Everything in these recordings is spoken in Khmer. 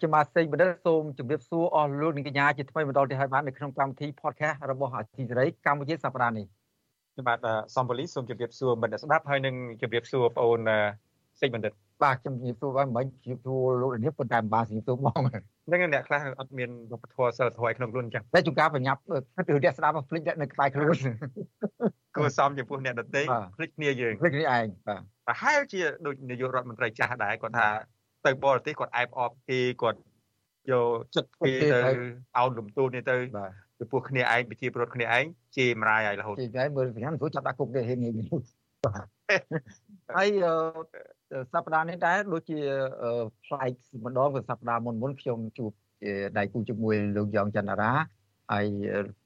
ខ្ញុំបាទសេងបណ្ឌិតសូមជម្រាបសួរអស់លោកនាងកញ្ញាជាថ្មីម្ដងទៀតហើយបាននៅក្នុងកម្មវិធី podcast របស់អាស៊ីសេរីកម្ពុជាសប្តាហ៍នេះខ្ញុំបាទសំប៉ូលីសូមជម្រាបសួរបណ្ឌិតស្ដាប់ហើយនឹងជម្រាបសួរបងអូនសេងបណ្ឌិតបាទខ្ញុំជម្រាបសួរបងមិនជម្រាបសួរលោកនាងប៉ុន្តែមិនបានជម្រាបសួរបងហ្នឹងអ្នកខ្លះអត់មានវប្បធម៌សិលធម៌ក្នុងខ្លួនអញ្ចឹងតែជួនកាលបញ្ញាប់គឺអ្នកស្ដាប់ភ្លេចនៅក្បែរខ្លួនគួរសមចំពោះអ្នកដទៃភ្លេចគ្នាយើងភ្លេចគ្នាឯងបាទប្រហែលជាដូចនាយករដ្ឋមន្ត្រីចាស់ដែរគាត់ថា ទៅបរទេសគាត់អែបអបគេគាត់យកចិត្តគេទៅអោនលំទូនេះទៅពីពោះគ្នាឯងប្រជាពលរដ្ឋគ្នាឯងជេរមរាយហើយរហូតជេរតែមើលសញ្ញាព្រោះចាប់ដាក់គុកគេហេងនេះហើយសប្តាហ៍នេះដែរដូចជាផ្លែកម្ដងសប្តាហ៍មុនមុនខ្ញុំជួបដៃគូជាមួយលោកយ៉ងចន្ទរាហើយ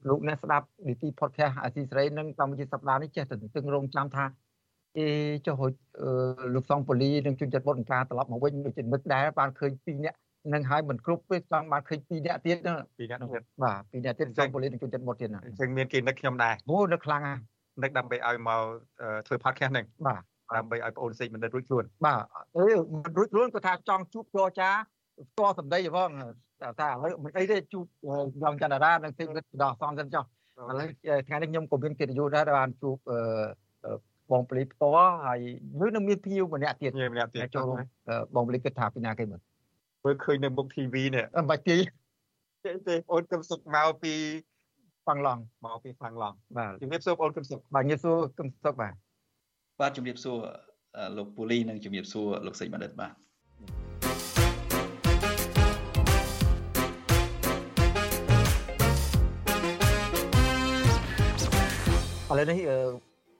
លោកអ្នកស្ដាប់នីតិ podcast អាស៊ីសេរីនឹងកម្ពុជាសប្តាហ៍នេះចេះតែទិញរងចាំថា អេចុះលោកសងប៉ូលីនិងជនចិត្តបុតការត្រឡប់មកវិញដូចជាមិត្តដែរបានឃើញពីរនាក់នឹងហើយមិនគ្រប់ទេចង់បានឃើញពីរនាក់ទៀតពីរនាក់ទៀតបាទពីរនាក់ទៀតសងប៉ូលីនិងជនចិត្តបុតទៀតអញ្ចឹងមានគេនឹកខ្ញុំដែរអូនឹកខ្លាំងណាស់នឹកដើម្បីឲ្យមកធ្វើ podcast ហ្នឹងបាទដើម្បីឲ្យបងអូនសេចបណ្ឌិតរួចខ្លួនបាទអឺរួចខ្លួនគាត់ថាចង់ជួបចរចាផ្ទាល់សម្ដីផងតែថាឥឡូវមិនអីទេជួបយ៉ងចន្ទរានិងសេចបណ្ឌិតដោះសំសិនចុះឥឡូវថ្ងៃនេះខ្ញុំក៏មានកិត្តិយសដែរបានជួប បងប្លីផ្ទាល់ហើយនៅនឹងមានភៀវម្នាក់ទៀតម្នាក់ទៀតចូលបងប្លីគិតថាពីណាគេមើលមើលឃើញនៅមុខ TV នេះអត់បាច់ទីទេអូនកឹមសុកមកពីហ្វាំងឡង់មកពីហ្វាំងឡង់បាទជំរាបសួរបងអូនកឹមសុកបាទជំរាបសួរកឹមសុកបាទបាទជំរាបសួរលោកពូលីនិងជំរាបសួរលោកសេចបណ្ឌិតបាទឥឡូវនេះ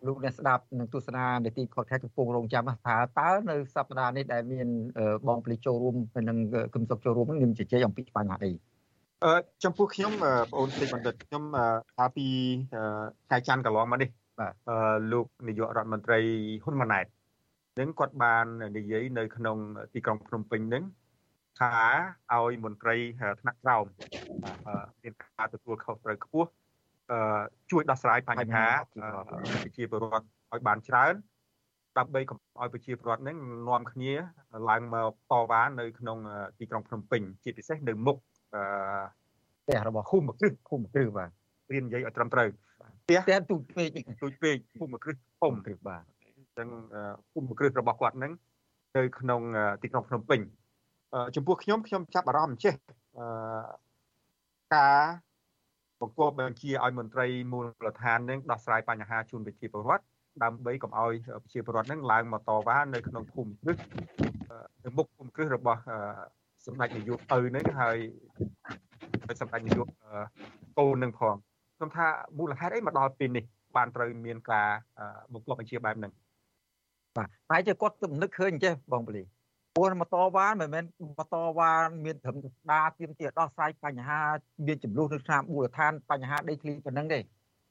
លោកអ្នកស្ដាប់នឹងទស្សនានីតិខុសខែកំពុងរងចាំថាតើនៅសប្តាហ៍នេះដែលមានបងពលិចូលរួមនិងគឹមសុកចូលរួមនឹងជជែកអំពីបញ្ហាអីអឺចំពោះខ្ញុំបងអូនសេចបណ្ឌិតខ្ញុំថាពីថ្ងៃច័ន្ទកន្លងមកនេះបាទអឺលោកនាយករដ្ឋមន្ត្រីហ៊ុនម៉ាណែតនឹងគាត់បាននិយាយនៅក្នុងទីក្រុងភ្នំពេញនឹងថាឲ្យមន្ត្រីថ្នាក់ក្រោមមានការទទួលខុសត្រូវខ្ពស់ ជួយដោះស្រាយបញ្ហាប្រជាពលរដ្ឋឲ្យបានច្រើនដើម្បីកុំឲ្យប្រជាពលរដ្ឋនឹងនាំគ្នាឡើងមកតវ៉ានៅក្នុងទីក្រុងភ្នំពេញជាពិសេសនៅមុខផ្ទះរបស់ឃុំគ្រឹះឃុំគ្រឹះបាទរៀននិយាយឲ្យត្រឹមត្រូវផ្ទះផ្ទះទូចពេកទូចពេកភូមិគ្រឹះធំគ្រឹះបាទអញ្ចឹងភូមិគ្រឹះរបស់គាត់នឹងនៅក្នុងទីក្រុងភ្នំពេញចំពោះខ្ញុំខ្ញុំចាប់អារម្មណ៍ចេះការ បង្គាប់បញ្ជាឲ្យមន្ត្រីមូលដ្ឋាននឹងដោះស្រាយបញ្ហាជូនប្រជាពលរដ្ឋដើម្បីកុំឲ្យប្រជាពលរដ្ឋនឹងឡើងមកតវ៉ានៅក្នុងភូមិគ្រឹះនៅមុខភូមិគ្រឹះរបស់សម្ដេចនាយកឪនឹងហើយសម្ដេចនាយកកូននឹងផងខ្ញុំថាមូលហេតុអីមកដល់ពេលនេះបានត្រូវមានការបង្គាប់បញ្ជាបែបហ្នឹងបាទតែជាគាត់ទំនឹកឃើញអញ្ចេះបងពលី ព្រោះមកតវ៉ាមិនមែនមកតវ៉ាមានត្រឹមដាទៀមទាដោះស្រាយបញ្ហាមានចំនួននៅតាមមូលដ្ឋានបញ្ហាដីធ្លីប៉ុណ្ណឹងទេ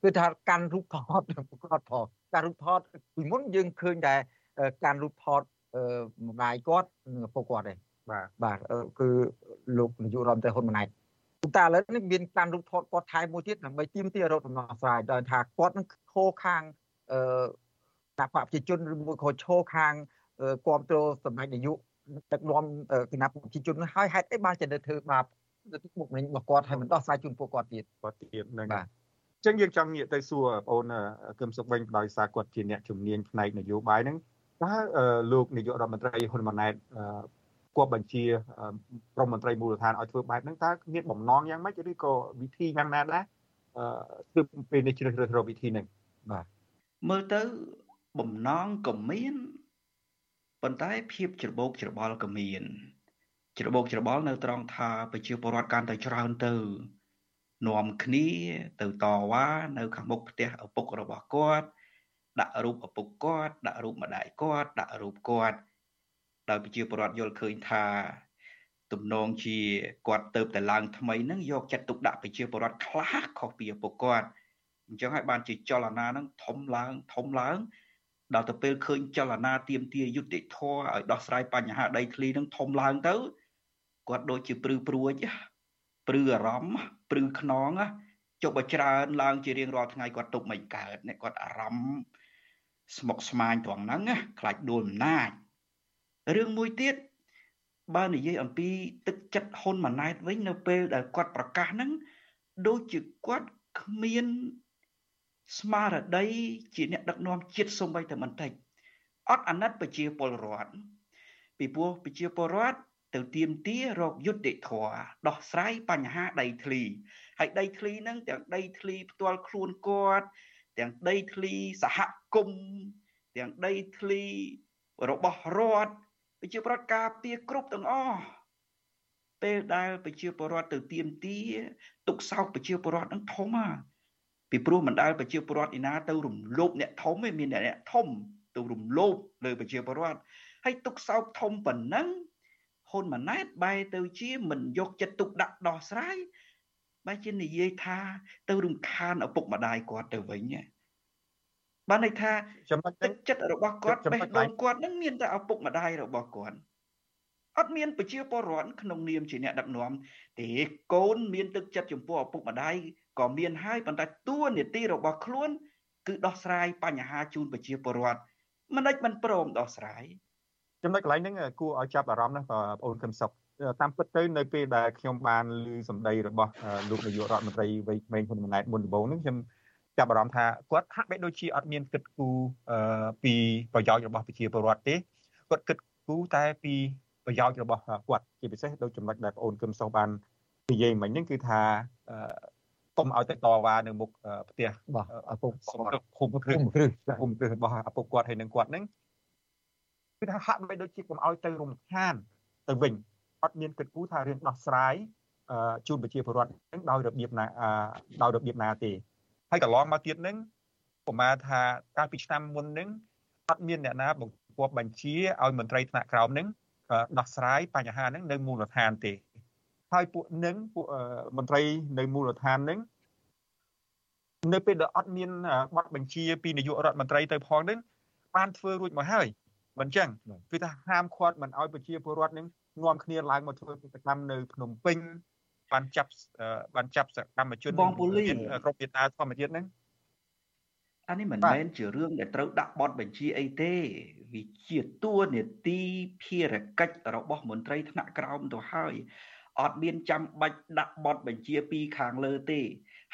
គឺថាកាន់រូបថតគាត់ថតការរូបថតពីមុនយើងឃើញតែការរូបថតម្ដាយគាត់និងឪពុកគាត់ទេបាទបាទគឺលោកនាយករដ្ឋមន្ត្រីហ៊ុនម៉ាណែតតែឥឡូវនេះមានការរូបថតគាត់ថែមមួយទៀតដើម្បីទៀមទារត់ដំណោះស្រាយដោយថាគាត់នឹងខោខាងអឺតាប្រជាជនឬមួយក៏ឈោខាងគ្រប់គ្រងសម្ដេចនាយក ដឹកនាំគណៈប្រជាជនហើយហេតុអីបានជានៅធ្វើបាបទៅទឹកមុខវិញរបស់គាត់ហើយមិនដោះស្រាយជូនពួកគាត់ទៀតគាត់ទៀតហ្នឹងបាទចឹងយើងចង់ងាកទៅសួរបងអូនគឹមសុខវិញដោយសារគាត់ជាអ្នកជំនាញផ្នែកនយោបាយហ្នឹងតើលោកនាយករដ្ឋមន្ត្រីហ៊ុនម៉ាណែតគប់បញ្ជាក្រមមន្ត្រីមូលដ្ឋានឲ្យធ្វើបែបហ្នឹងតើមានបំណងយ៉ាងម៉េចឬក៏វិធីយ៉ាងណាដែរអឺទើបពេលនេះជ្រើសរើសរកវិធីហ្នឹងបាទមើលទៅបំណងក៏មាន ប៉ុន្តែភាពច្របូកច្របល់ក៏មានច្របូកច្របល់នៅត្រង់ថាប្រជាពលរដ្ឋកាន់តែច្រើនទៅនាំគ្នាទៅតវ៉ានៅខាងមុខផ្ទះឪពុករបស់គាត់ដាក់រូបឪពុកគាត់ដាក់រូបម្ដាយគាត់ដាក់រូបគាត់ដោយប្រជាពលរដ្ឋយល់ឃើញថាទំនងជាគាត់ទៅតែឡើងថ្មីហ្នឹងយកចិត្តទុកដាក់ប្រជាពលរដ្ឋខ្លះខុសពីឪពុកគាត់អញ្ចឹងហើយបានជាចលនាហ្នឹងធំឡើងធំឡើង ដល់ទៅពេលឃើញចលនាទៀមទាយុទ្ធធរឲ្យដោះស្រាយបញ្ហាដីធ្លីនឹងធំឡើងទៅគាត់ដូចជាព្រឺព្រួចព្រឺអារម្មណ៍ព្រឺខ្នងចុះបើច្រើនឡើងជារៀងរាល់ថ្ងៃគាត់ទុកមិនកើតអ្នកគាត់អារម្មណ៍ស្មុកស្មាញត្រង់ហ្នឹងខ្លាចដួលអំណាចរឿងមួយទៀតបើនិយាយអំពីទឹកចិត្តហ៊ុនម៉ាណែតវិញនៅពេលដែលគាត់ប្រកាសហ្នឹងដូចជាគាត់គ្មាន ស្មារតីជាអ្នកដឹកនាំជាតិសូម្បីតែបន្តិចអត់អាណិតប្រជាពលរដ្ឋពីព្រោះប្រជាពលរដ្ឋទៅទៀមទារកយុត្តិធម៌ដោះស្រាយបញ្ហាដីធ្លីហើយដីធ្លីហ្នឹងទាំងដីធ្លីផ្ទាល់ខ្លួនគាត់ទាំងដីធ្លីសហគមន៍ទាំងដីធ្លីរបស់រដ្ឋប្រជាពលរដ្ឋការពារគ្រប់ទាំងអស់ពេលដែលប្រជាពលរដ្ឋទៅទៀមទាទុកសោកប្រជាពលរដ្ឋនឹងធំហ่า ពីព្រោះមិនដែលប្រជាពលរដ្ឋឯណាទៅរំលោភអ្នកធំឯមានអ្នកធំទៅរំលោភលើប្រជាពលរដ្ឋហើយទុកសោកធំប៉ុណ្ណឹងហ៊ុនម៉ាណែតបែរទៅជាមិនយកចិត្តទុកដាក់ដោះស្រាយបែរជានិយាយថា ទៅរំខានឪពុកម្ដាយគាត់ទៅវិញបានន័យថាចំណុចទឹកចិត្តរបស់គាត់បេះដូងគាត់នឹងមានតែឪពុកម្ដាយរបស់គាត់អត់មានប្រជាពលរដ្ឋក្នុងនាមជាអ្នកដឹកនាំទេកូនមានទឹកចិត្តចំពោះឪពុកម្ដាយ ក៏មានហើយប៉ុន្តែតួនាទីរបស់ខ្លួន គឺដោះស្រាយបញ្ហាជូនប្រជាពលរដ្ឋមិនដេចមិនព្រមដោះស្រាយចំណុចកន្លែងហ្នឹងគួរឲ្យចាប់អារម្មណ៍ណាស់បងប្អូនខឹមសុកតាមពិតទៅនៅពេលដែលខ្ញុំបានឮសម្ដីរបស់លោកនាយករដ្ឋមន្ត្រីវ័យក្មេងហ៊ុនម៉ាណែតមុនដំបូងហ្នឹងខ្ញុំចាប់អារម្មណ៍ថាគាត់ហាក់បីដូចជាអត់មានគិតគូរពីប្រយោជន៍របស់ប្រជាពលរដ្ឋទេគាត់គិតគូរតែពីប្រយោជន៍របស់គាត់ជាពិសេសដូចចំណុចដែលបងអូនគឹមសុខបាននិយាយមិញហ្នឹងគឺថា កុំឲ្យទៅតវ៉ានៅមុខផ្ទះរបស់ឪពុកសុំទឹកភូមិគ្រឹះភូមិគ្រឹះភូមិគ្រឹះរបស់ឪពុកគាត់ហើយនឹងគាត់ហ្នឹងគឺថាហាក់បីដូចជាកុំឲ្យទៅរំខានទៅវិញអត់មានគិតគូរថារឿងដោះស្រាយជូនប្រជាពលរដ្ឋនឹងដោយរបៀបណាដោយរបៀបណាទេហើយកន្លងមកទៀតនឹងប្រមាណថាកាលពីឆ្នាំមុននឹងអត់មានអ្នកណាបង្គាប់បញ្ជាឲ្យមន្ត្រីថ្នាក់ក្រោមនឹងដោះស្រាយបញ្ហាហ្នឹងនៅមូលដ្ឋានទេ ហើយពួកនឹងពួកមន្ត្រីនៅមូលដ្ឋានហ្នឹងនៅពេលដែលអត់មានប័ណ្ណបញ្ជាពីនាយករដ្ឋមន្ត្រីទៅផងហ្នឹងបានធ្វើរួចមកហើយមិនចឹងគឺថាហាមឃាត់មិនឲ្យប្រជាពលរដ្ឋនឹងនាំគ្នាឡើងមកធ្វើកិច្ចកម្មនៅភ្នំពេញបានចាប់បានចាប់សកម្មជនបងពូលីគ្រប់វិតាធម្មជាតិហ្នឹងអានេះមិនមែនជារឿងដែលត្រូវដាក់បទបញ្ជាអីទេវាជាតួនាទីភារកិច្ចរបស់មន្ត្រីថ្នាក់ក្រោមទៅហើយ អត់មានចាំបាច់ដាក់បទបញ្ជាពីខាងលើទេ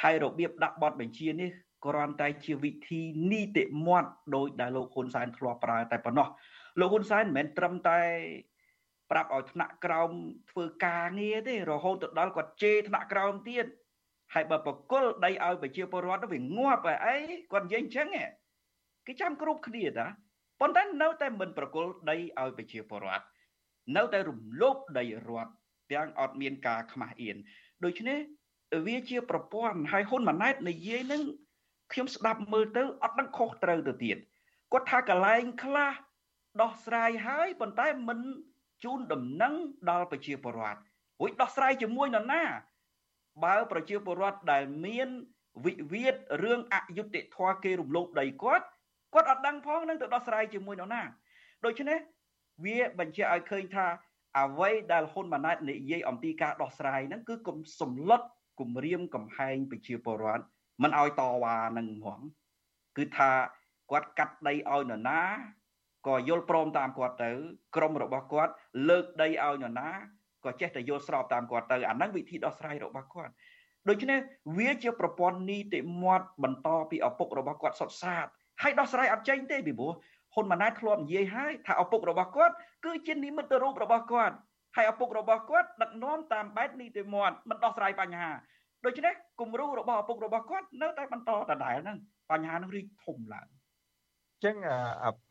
ហើយរបៀបដាក់បទបញ្ជានេះគ្រាន់តែជាវិធីនីតិមាត់ដោយដែលលោកហ៊ុនសែនធ្លាប់ប្រើតែប៉ុណ្ណោះលោកហ៊ុនសែនមិនមែនត្រឹមតែប្រាប់ឲ្យថ្នាក់ក្រោមធ្វើការងារទេរហូតទៅដល់គាត់ជេរថ្នាក់ក្រោមទៀតហើយបើបកគលដីឲ្យប្រជាពលរដ្ឋវាងាប់អីគាត់និយាយអញ្ចឹងគេចាំគ្រប់គ្នាតាប៉ុន្តែនៅតែមិនប្រគល់ដីឲ្យប្រជាពលរដ្ឋនៅតែរំលោភដីរដ្ឋ ទាំងអត់មានការខ្មាស់អៀនដូច្នេះវាជាប្រព័ន្ធហើយហ៊ុនម៉ាណែតនិយាយនឹងខ្ញុំស្ដាប់មើលទៅអត់ដឹងខុសត្រូវទៅទៀតគាត់ថាកលែងខ្លះដោះស្រាយហើយប៉ុន្តែមិនជូនដំណឹងដល់ប្រជាពលរដ្ឋរួចដោះស្រាយជាមួយនរណា បើប្រជាពលរដ្ឋដែលមានវិវាទរឿងអយុត្តិធម៌គេរំលោភដីគាត់គាត់អត់ដឹងផងនឹងទៅដោះស្រាយជាមួយនរណាដូច្នេះវាបញ្ជាក់ឲ្យឃើញថា អ្វីដែលហ៊ុនម៉ាណែតនិយាយអំពីការដោះស្រាយហ្នឹងគឺគំសម្លុតគំរាមកំហែងប្រជាពលរដ្ឋមិនឲ្យតវ៉ានឹងហ្មងគឺថាគាត់កាត់ដីឲ្យនរណាក៏យល់ព្រមតាមគាត់ទៅ ក្រុមរបស់គាត់ លើកដីឲ្យនរណាក៏ចេះតែយល់ស្របតាមគាត់ទៅអាហ្នឹងវិធីដោះស្រាយរបស់គាត់ដូច្នេះវាជាប្រព័ន្ធនីតិមាត់បន្តពីឪពុករបស់គាត់សុទ្ធសាធហើយដោះស្រាយអត់ចេញទេពីព្រោះ ហ៊ុនម៉ាណែតធ្លាប់និយាយហើយថាឪពុករបស់គាត់គឺជានិមិត្តរូបរបស់គាត់ហើយឪពុករបស់គាត់ដឹកនាំតាមបែបនីតិមាត់មិនដោះស្រាយបញ្ហាដូច្នេះគំរូរបស់ឪពុករបស់គាត់នៅតែបន្តដដែលហ្នឹងបញ្ហានឹងរីកធំឡើងចឹង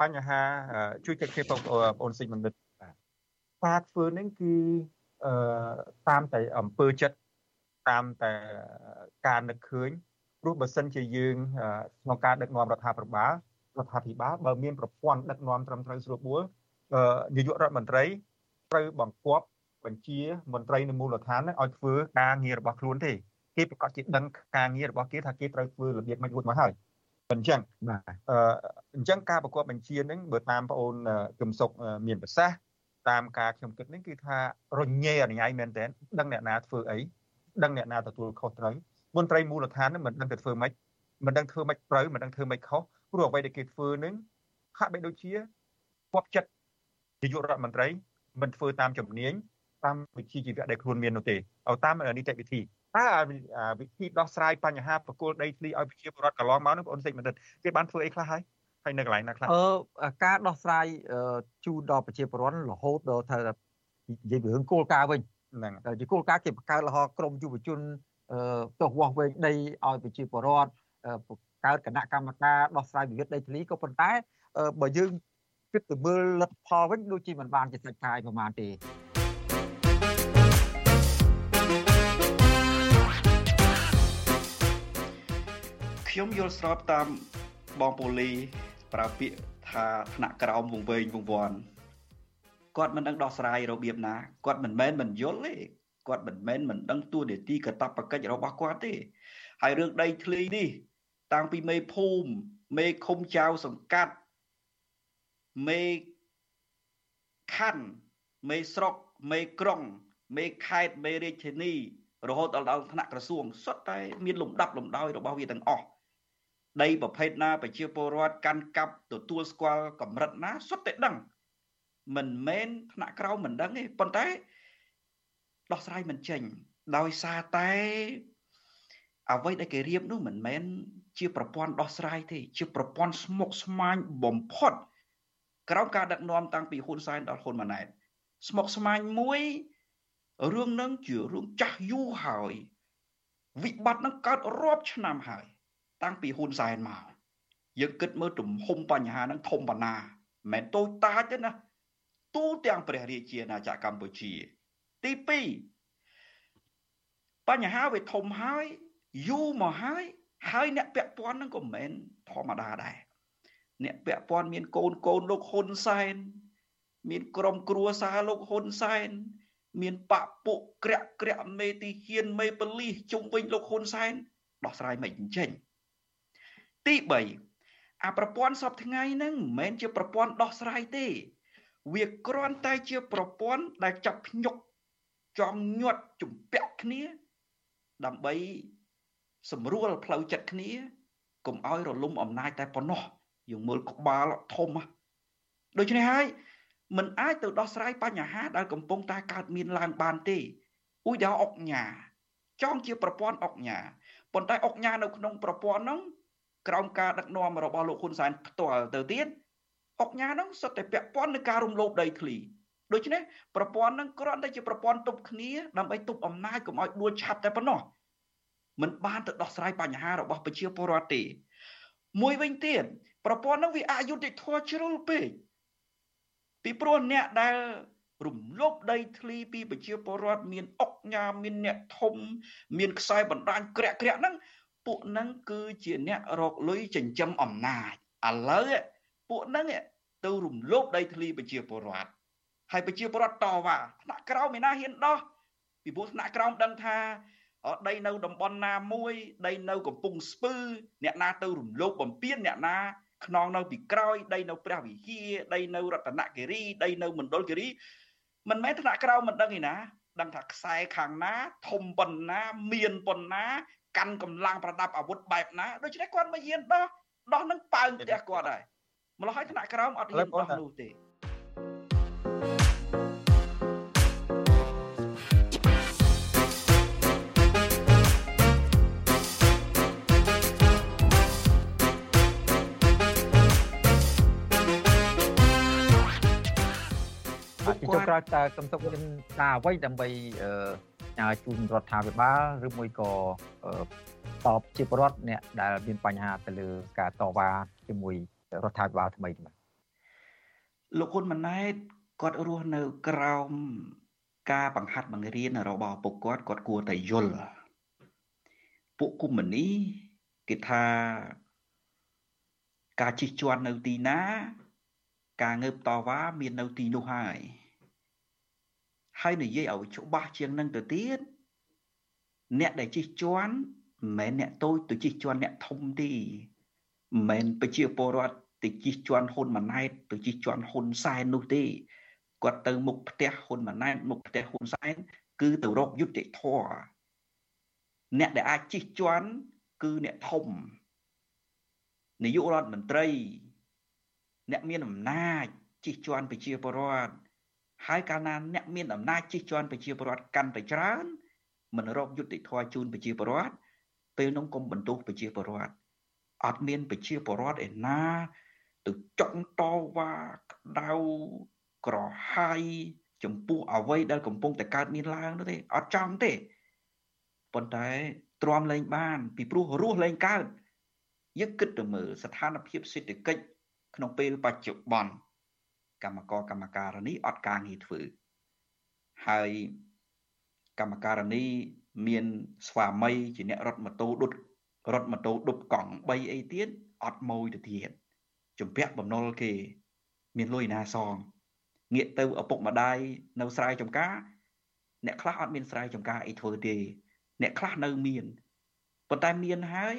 បញ្ហាជួយគិតគ្នាបងប្អូនសិទ្ធិមនិតបាទការធ្វើនេះគឺអឺតាមតែអំពើចិត្តតាមតែការនឹកឃើញព្រោះបើសិនជាយើងក្នុងការដឹកនាំរដ្ឋាភិបាល រដ្ឋាភិបាលបើមានប្រព័ន្ធដឹកនាំត្រឹមត្រូវស្រួលបួលនាយករដ្ឋមន្ត្រីត្រូវបង្គាប់បញ្ជាមន្ត្រីនៅមូលដ្ឋានឲ្យធ្វើការងាររបស់ខ្លួនទេគេប្រកាសជាដឹងការងាររបស់គេថាគេត្រូវធ្វើរបៀបមិនរួចមកហើយអញ្ចឹងបាទអឺអញ្ចឹងការប្រកបបញ្ជានឹងបើតាមបងអូនគឹមសុកមានប្រសាសន៍តាមការខ្ញុំគិតនេះគឺថារញ៉េអញ្ញៃមែនតើដឹងអ្នកណាធ្វើអីដឹងអ្នកណាទទួលខុសត្រូវមន្ត្រីមូលដ្ឋាននឹងមិនដឹងទៅធ្វើម៉េចមិនដឹងធ្វើម៉េចត្រូវមិនដឹងធ្វើម៉េចខុស ព្រោះអ្វីដែលគេធ្វើនឹងហាក់បីដូចជាគប់ចិត្តនាយករដ្ឋមន្ត្រីមិនធ្វើតាមជំនាញតាមវិធីជីវៈដែលខ្លួនមាននោះទេឲ្យតាមនីតិវិធីតើវិធីដោះស្រាយបញ្ហាប្រគល់ដីធ្លីឲ្យប្រជាពលរដ្ឋកន្លងមកនោះបងអូនសេចក្ដីគេបានធ្វើអីខ្លះហើយហើយនៅកន្លែងណាខ្លះអឺការដោះស្រាយជូនដល់ប្រជាពលរដ្ឋរហូតដល់ថានិយាយពីរឿងគោលការណ៍វិញហ្នឹងជាគោលការណ៍គេបង្កើតលហក្រមយុវជនទោះវាស់វែងដីឲ្យប្រជាពលរដ្ឋបង្កើតគណៈកម្មការដោះស្រាយវិវាទដីធ្លីក៏ប៉ុន្តែបើយើងគិតទៅមើលលទ្ធផលវិញដូចជាមិនបានជាសាច់កាយប្រហែលទេខ្ញុំយល់ស្របតាមបងពូលីប្រើពាក្យថាថ្នាក់ក្រោមវងវែងវងវាន់គាត់មិនដឹងដោះស្រាយរបៀបណាគាត់មិនមែនមិនយល់ទេគាត់មិនមែនមិនដឹងទួនាទីកតបកិច្ចរបស់គាត់ទេហើយរឿងដីធ្លីនេះ តាំងពីមេភូមិមេឃុំចៅសង្កាត់មេខណ្ឌមេស្រុកមេក្រុង មេខេត្តមេរាជធានីរហូតដល់ដល់ថ្នាក់ក្រសួងសុទ្ធតែមានលំដាប់លំដោយរបស់វាទាំងអស់ដីប្រភេទណាប្រជាពលរដ្ឋកាន់កាប់ទទួលស្គាល់កម្រិតណាសុទ្ធតែដឹងមិនមែនថ្នាក់ក្រោមមិនដឹងទេប៉ុន្តែដោះស្រាយមិនចេញដោយសារតែ អ្វីដែលគេរៀបនោះមិនមែនជាប្រព័ន្ធដោះស្រាយទេ ជាប្រព័ន្ធស្មុគស្មាញបំផុតក្រោមការដឹកនាំតាំងពីហ៊ុនសែនដល់ហ៊ុនម៉ាណែតស្មុគស្មាញមួយរឿងនឹងជារឿងចាស់យូរហើយវិបត្តិនឹងកើតរាប់ឆ្នាំហើយ តាំងពីហ៊ុនសែនមកយើងគិតមើលទំហំបញ្ហានឹងធំប៉ុណ្ណាមិនមែនតូចតាចទេណាទូទាំងព្រះរាជាណាចក្រកម្ពុជា ទី2បញ្ហាវាធំហើយ យូរមកហើយហើយអ្នកពាក់ព័ន្ធនឹងក៏មិនមែនធម្មតាដែរអ្នកពាក់ព័ន្ធមានកូនកូនលោកហ៊ុនសែនមានក្រុមគ្រួសារលោកហ៊ុនសែនមានបពពុក្រាក់ក្រាក់មេទីហ៊ានមេបលិសជុំវិញលោកហ៊ុនសែនដោះស្រាយមិនអញ្ចឹងទី3អាប្រព័ន្ធសពថ្ងៃហ្នឹងមិនមែនជាប្រព័ន្ធដោះស្រាយទេ វាគ្រាន់តែជាប្រព័ន្ធដែលចាប់ភ្ញុកចងញាត់ជំពាក់គ្នា ដើម្បី សម្រួលផ្លូវចិត្តគ្នាកុំឲ្យរលំអំណាចតែប៉ុណ្ណោះយើងមើលក្បាលធំដូច្នេះហើយมันអាចទៅដោះស្រាយបញ្ហាដែលកំពុងតែកើតមានឡើងបានទេឧទាហរណ៍អុកញ៉ាចង់ជាប្រព័ន្ធអុកញ៉ាប៉ុន្តែអុកញ៉ានៅក្នុងប្រព័ន្ធហ្នឹងក្រោមការដឹកនាំរបស់លោកហ៊ុនសែនផ្ទាល់ទៅទៀតអុកញ៉ាហ្នឹងសុទ្ធតែពាក់ព័ន្ធនឹងការរំលោភដីធ្លីដូច្នេះប្រព័ន្ធហ្នឹងគ្រាន់តែជាប្រព័ន្ធទប់គ្នាដើម្បីទប់អំណាចកុំឲ្យដួលឆាប់តែប៉ុណ្ណោះ มันបានទៅដោះស្រាយបញ្ហារបស់ប្រជាពលរដ្ឋទេ មួយវិញទៀតប្រព័ន្ធហ្នឹងវាអយុត្តិធម៌ជ្រុលពេកពីព្រោះអ្នកដែលរំលោភដីធ្លីពីប្រជាពលរដ្ឋមានអុកញ៉ាមានអ្នកធំ មានខ្សែបណ្ដាញក្រាក់ក្រាក់ហ្នឹងពួកហ្នឹងគឺជាអ្នករកលុយចិញ្ចឹមអំណាចឥឡូវពួកហ្នឹងទៅរំលោភដីធ្លីប្រជាពលរដ្ឋហើយប្រជាពលរដ្ឋតវ៉ាថ្នាក់ក្រោមឯណាហ៊ានដោះពីព្រោះថ្នាក់ក្រោមដឹងថា ដីនៅតំបន់ណាមួយដីនៅកំពង់ស្ពឺអ្នកណាទៅរំលោភបំពានអ្នកណាខ្នងនៅពីក្រោយដីនៅព្រះវិហារដីនៅរតនគិរីដីនៅមណ្ឌលគិរីមិនមែនថ្នាក់ក្រោមមិនដឹងឯណាដឹងថាខ្សែខាងណាធំប៉ុណ្ណាមានប៉ុណ្ណាកាន់កម្លាំងប្រដាប់អាវុធបែបណាដូច្នេះគាត់មិនហ៊ានដោះដោះនឹងប៉ើងផ្ទះគាត់ហើយម្ល៉េះហើយថ្នាក់ក្រោមអត់ហ៊ានដោះនោះទេ ចុះក្រោយតើកំទុកមានការអ្វីដើម្បីអឺជូនរដ្ឋាភិបាលឬមួយក៏តបជាប្រវត្តិអ្នកដែលមានបញ្ហាទៅលើការតវ៉ាជាមួយរដ្ឋាភិបាលថ្មីបាទលោកហ៊ុនម៉ាណែតគាត់រស់នៅក្រោមការបង្ហាត់បង្រៀនរបស់ពួកគាត់គាត់គួរតែយល់ពួកគុំមនីគេថាការជិះជាន់នៅទីណា ការងើបតវ៉ាមាននៅទីនោះហើយ ហើយនិយាយឲ្យច្បាស់ជាងនឹងទៅទៀតអ្នកដែលជិះជាន់មិនមែនអ្នកតូចទៅជិះជាន់អ្នកធំទេមិនមែនប្រជាពលរដ្ឋទៅជិះជាន់ហ៊ុនម៉ាណែតទៅជិះជាន់ហ៊ុនសែននោះទេគាត់ទៅមុខផ្ទះហ៊ុនម៉ាណែតមុខផ្ទះហ៊ុនសែនគឺទៅរកយុត្តិធម៌អ្នកដែលអាចជិះជាន់គឺអ្នកធំនាយករដ្ឋមន្ត្រី អ្នកមានអំណាចជិះជាន់ប្រជាពលរដ្ឋ ហើយកាលណាអ្នកមានអំណាចជិះជាន់ប្រជាពលរដ្ឋកាន់តែច្រើនមិនរកយុត្តិធម៌ជូនប្រជាពលរដ្ឋពេលនោះគុំបន្ទោសប្រជាពលរដ្ឋអត់មានប្រជាពលរដ្ឋឯណាទៅចង់តវ៉ាក្តៅក្រហាយចំពោះអ្វីដែលកំពុងតែកើតមានឡើងនោះទេអត់ចង់ទេប៉ុន្តែទ្រាំលែងបាន ពីព្រោះរស់លែងកើតយើងគិតទៅមើលស្ថានភាពសេដ្ឋកិច្ចក្នុងពេលបច្ចុប្បន្ន កម្មករកម្មការនីអត់ការងារធ្វើហើយកម្មការនីមានស្វាមីជាអ្នករត់ម៉ូតូដុតរត់ម៉ូតូដប់កង់3អីទៀតអត់ម៉ួយទៅទៀតជំពាក់បំណុលគេ មានលុយណាសងងាកទៅឪពុកម្ដាយនៅស្រែចម្ការ អ្នកខ្លះអត់មានស្រែចម្ការអីធ្វើទេ អ្នកខ្លះនៅមានប៉ុន្តែមានហើយ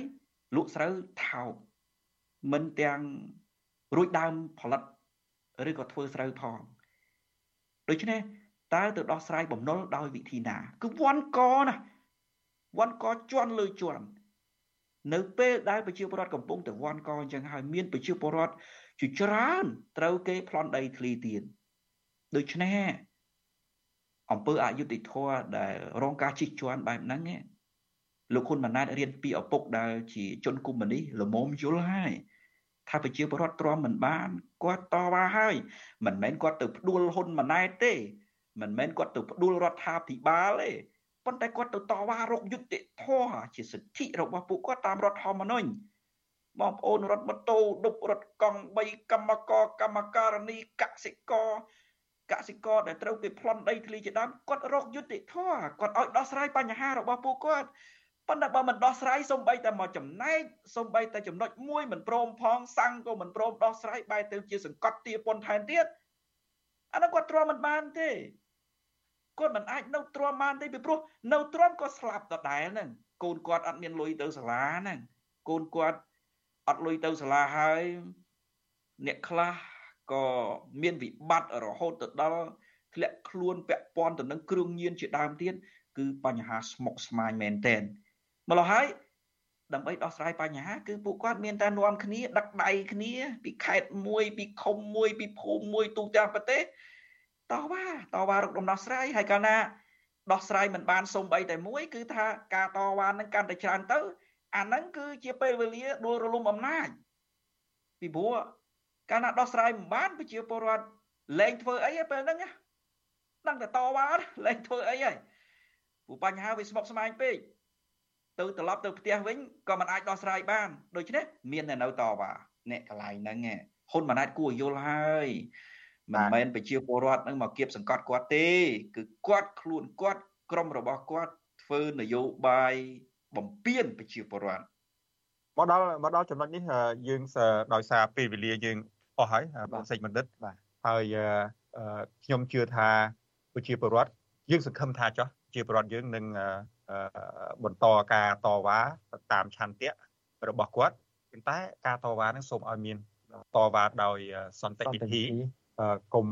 លក់ស្រូវថោកមិនទាំងរួចដើមផលិត ឬក៏ធ្វើស្រូវផងដូច្នេះតើទៅដោះស្រាយបំណុលដោយវិធីណា គឺវាន់កណាវាន់កជន់លើជន់នៅពេលដែលប្រជាពលរដ្ឋកំពុងតែវាន់កអញ្ចឹងហើយមានប្រជាពលរដ្ឋជាច្រើនត្រូវគេប្លន់ដីធ្លីទៀតដូច្នេះអង្គើអយុធធម៌ដែលរងការជិះជាន់បែបហ្នឹងលោកហ៊ុនម៉ាណែតរៀនពីឪពុកដែលជាជនកុម្មុយនីល្មមយល់ហើយ ថាប្រជាពលរដ្ឋទ្រាំមិនបានគាត់តវ៉ាហើយមិនមែនគាត់ទៅផ្ដួលហ៊ុនម៉ាណែតទេ មិនមែនគាត់ទៅផ្ដួលរដ្ឋាភិបាលទេប៉ុន្តែគាត់ទៅតវ៉ារកយុត្តិធម៌ជាសិទ្ធិរបស់ពួកគាត់តាមរដ្ឋធម្មនុញ្ញបងប្អូនរត់ម៉ូតូដប់រត់កង់3កម្មករកម្មការនីកសិករកសិករដែលត្រូវគេប្លន់ដីធ្លីជាដើមគាត់រកយុត្តិធម៌គាត់ឲ្យដោះស្រាយបញ្ហារបស់ពួកគាត់ ប៉ុន្តែបើមិនដោះស្រាយសំបីតែមកចំណែកសំបីតែចំណុចមួយមិនព្រមផងសាំងក៏មិនព្រមដោះស្រាយបែរទៅជាសង្កត់ទាពន្ធថែមទៀតអានោះគាត់ទ្រាំមិនបានទេគាត់មិនអាចនៅទ្រាំបានទេពីព្រោះនៅទ្រាំក៏ស្លាប់ដដែលហ្នឹងកូនគាត់អត់មានលុយទៅសាលាហ្នឹងកូនគាត់អត់លុយទៅសាលាហើយអ្នកខ្លះក៏មានវិបត្តិរហូតទៅដល់ធ្លាក់ខ្លួនពាក់ព័ន្ធទៅនឹងគ្រឿងញៀនជាដើមទៀតគឺបញ្ហាស្មុគស្មាញមែនតែន ម្ល៉េះហើយដើម្បីដោះស្រាយបញ្ហាគឺពួកគាត់មានតែនាំគ្នាដឹកដៃគ្នាពីខេត្តមួយពីឃុំមួយពីភូមិមួយទូទាំងប្រទេសតវ៉ាតវ៉ារកដំណោះស្រាយហើយកាលណាដោះស្រាយមិនបានសូម្បីតែមួយគឺថាការតវ៉ានឹងកាន់តែច្រើនទៅអាហ្នឹងគឺជាពេលវេលាដួលរលំអំណាចពីព្រោះកាលណាដោះស្រាយមិនបានប្រជាពលរដ្ឋលែងធ្វើអីពេលហ្នឹងដឹងតែតវ៉ាលែងធ្វើអីហើយព្រោះបញ្ហាវាស្មុគស្មាញពេក ទៅត្រឡប់ទៅផ្ទះវិញក៏មិនអាចដោះស្រាយបានដូច្នេះមានតែនៅតវ៉ាអ្នកកន្លែងហ្នឹងហ៊ុនម៉ាណែតគួរយល់ហើយមិនមែនប្រជាពលរដ្ឋនឹងមកគៀបសង្កត់គាត់ទេ គឺគាត់ខ្លួនគាត់ក្រុមរបស់គាត់ធ្វើនយោបាយបំពេញប្រជាពលរដ្ឋមកដល់មកដល់ចំណុចនេះយើងដោយសារពេលវេលាយើងអស់ហើយបងសេចបណ្ឌិតបាទហើយខ្ញុំជឿថាប្រជាពលរដ្ឋយើងសង្ឃឹមថាចោះ ជាពលរដ្ឋយើងនឹងបន្តការតវ៉ាតាមឆន្ទៈរបស់គាត់ប៉ុន្តែការតវ៉ានឹងសូមឲ្យមានតវ៉ាដោយសន្តិវិធីកុំ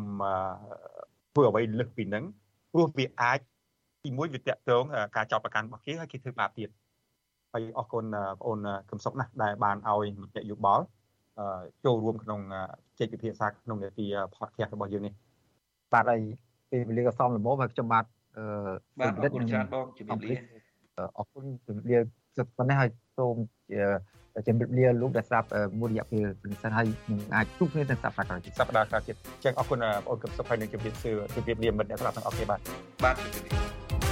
ធ្វើអ្វីលើសពីនឹងព្រោះវាអាចទីមួយវាតកតងការចោទប្រកាន់របស់គេហើយគេធ្វើបាបទៀតហើយអរគុណបងអូនគឹមសុកណាស់ដែលបានឲ្យមតិយោបល់ចូលរួមក្នុងជែកពិភាក្សាក្នុងនាទី podcast របស់យើងនេះបាទហើយពេលវេលាក៏សមល្មមហើយខ្ញុំបាទអឺ បាទអរគុណច្រើនបងជំរាបលាអរគុណជំរាបលាសិតប៉ុណ្ណេះហើយសូមជំរាបលាលោកដែលស្ដាប់មួយរយៈពេលពិសេសហើយនឹងអាចជួបគ្នានៅសប្តាហ៍ក្រោយសប្តាហ៍ក្រោយទៀតចឹងអរគុណបងអូនគឹមសុខហើយនឹងជំរាបសួរជំរាបលាមិត្តអ្នកស្ដាប់ទាំងអស់គ្នាបាទបាទជំរាបលា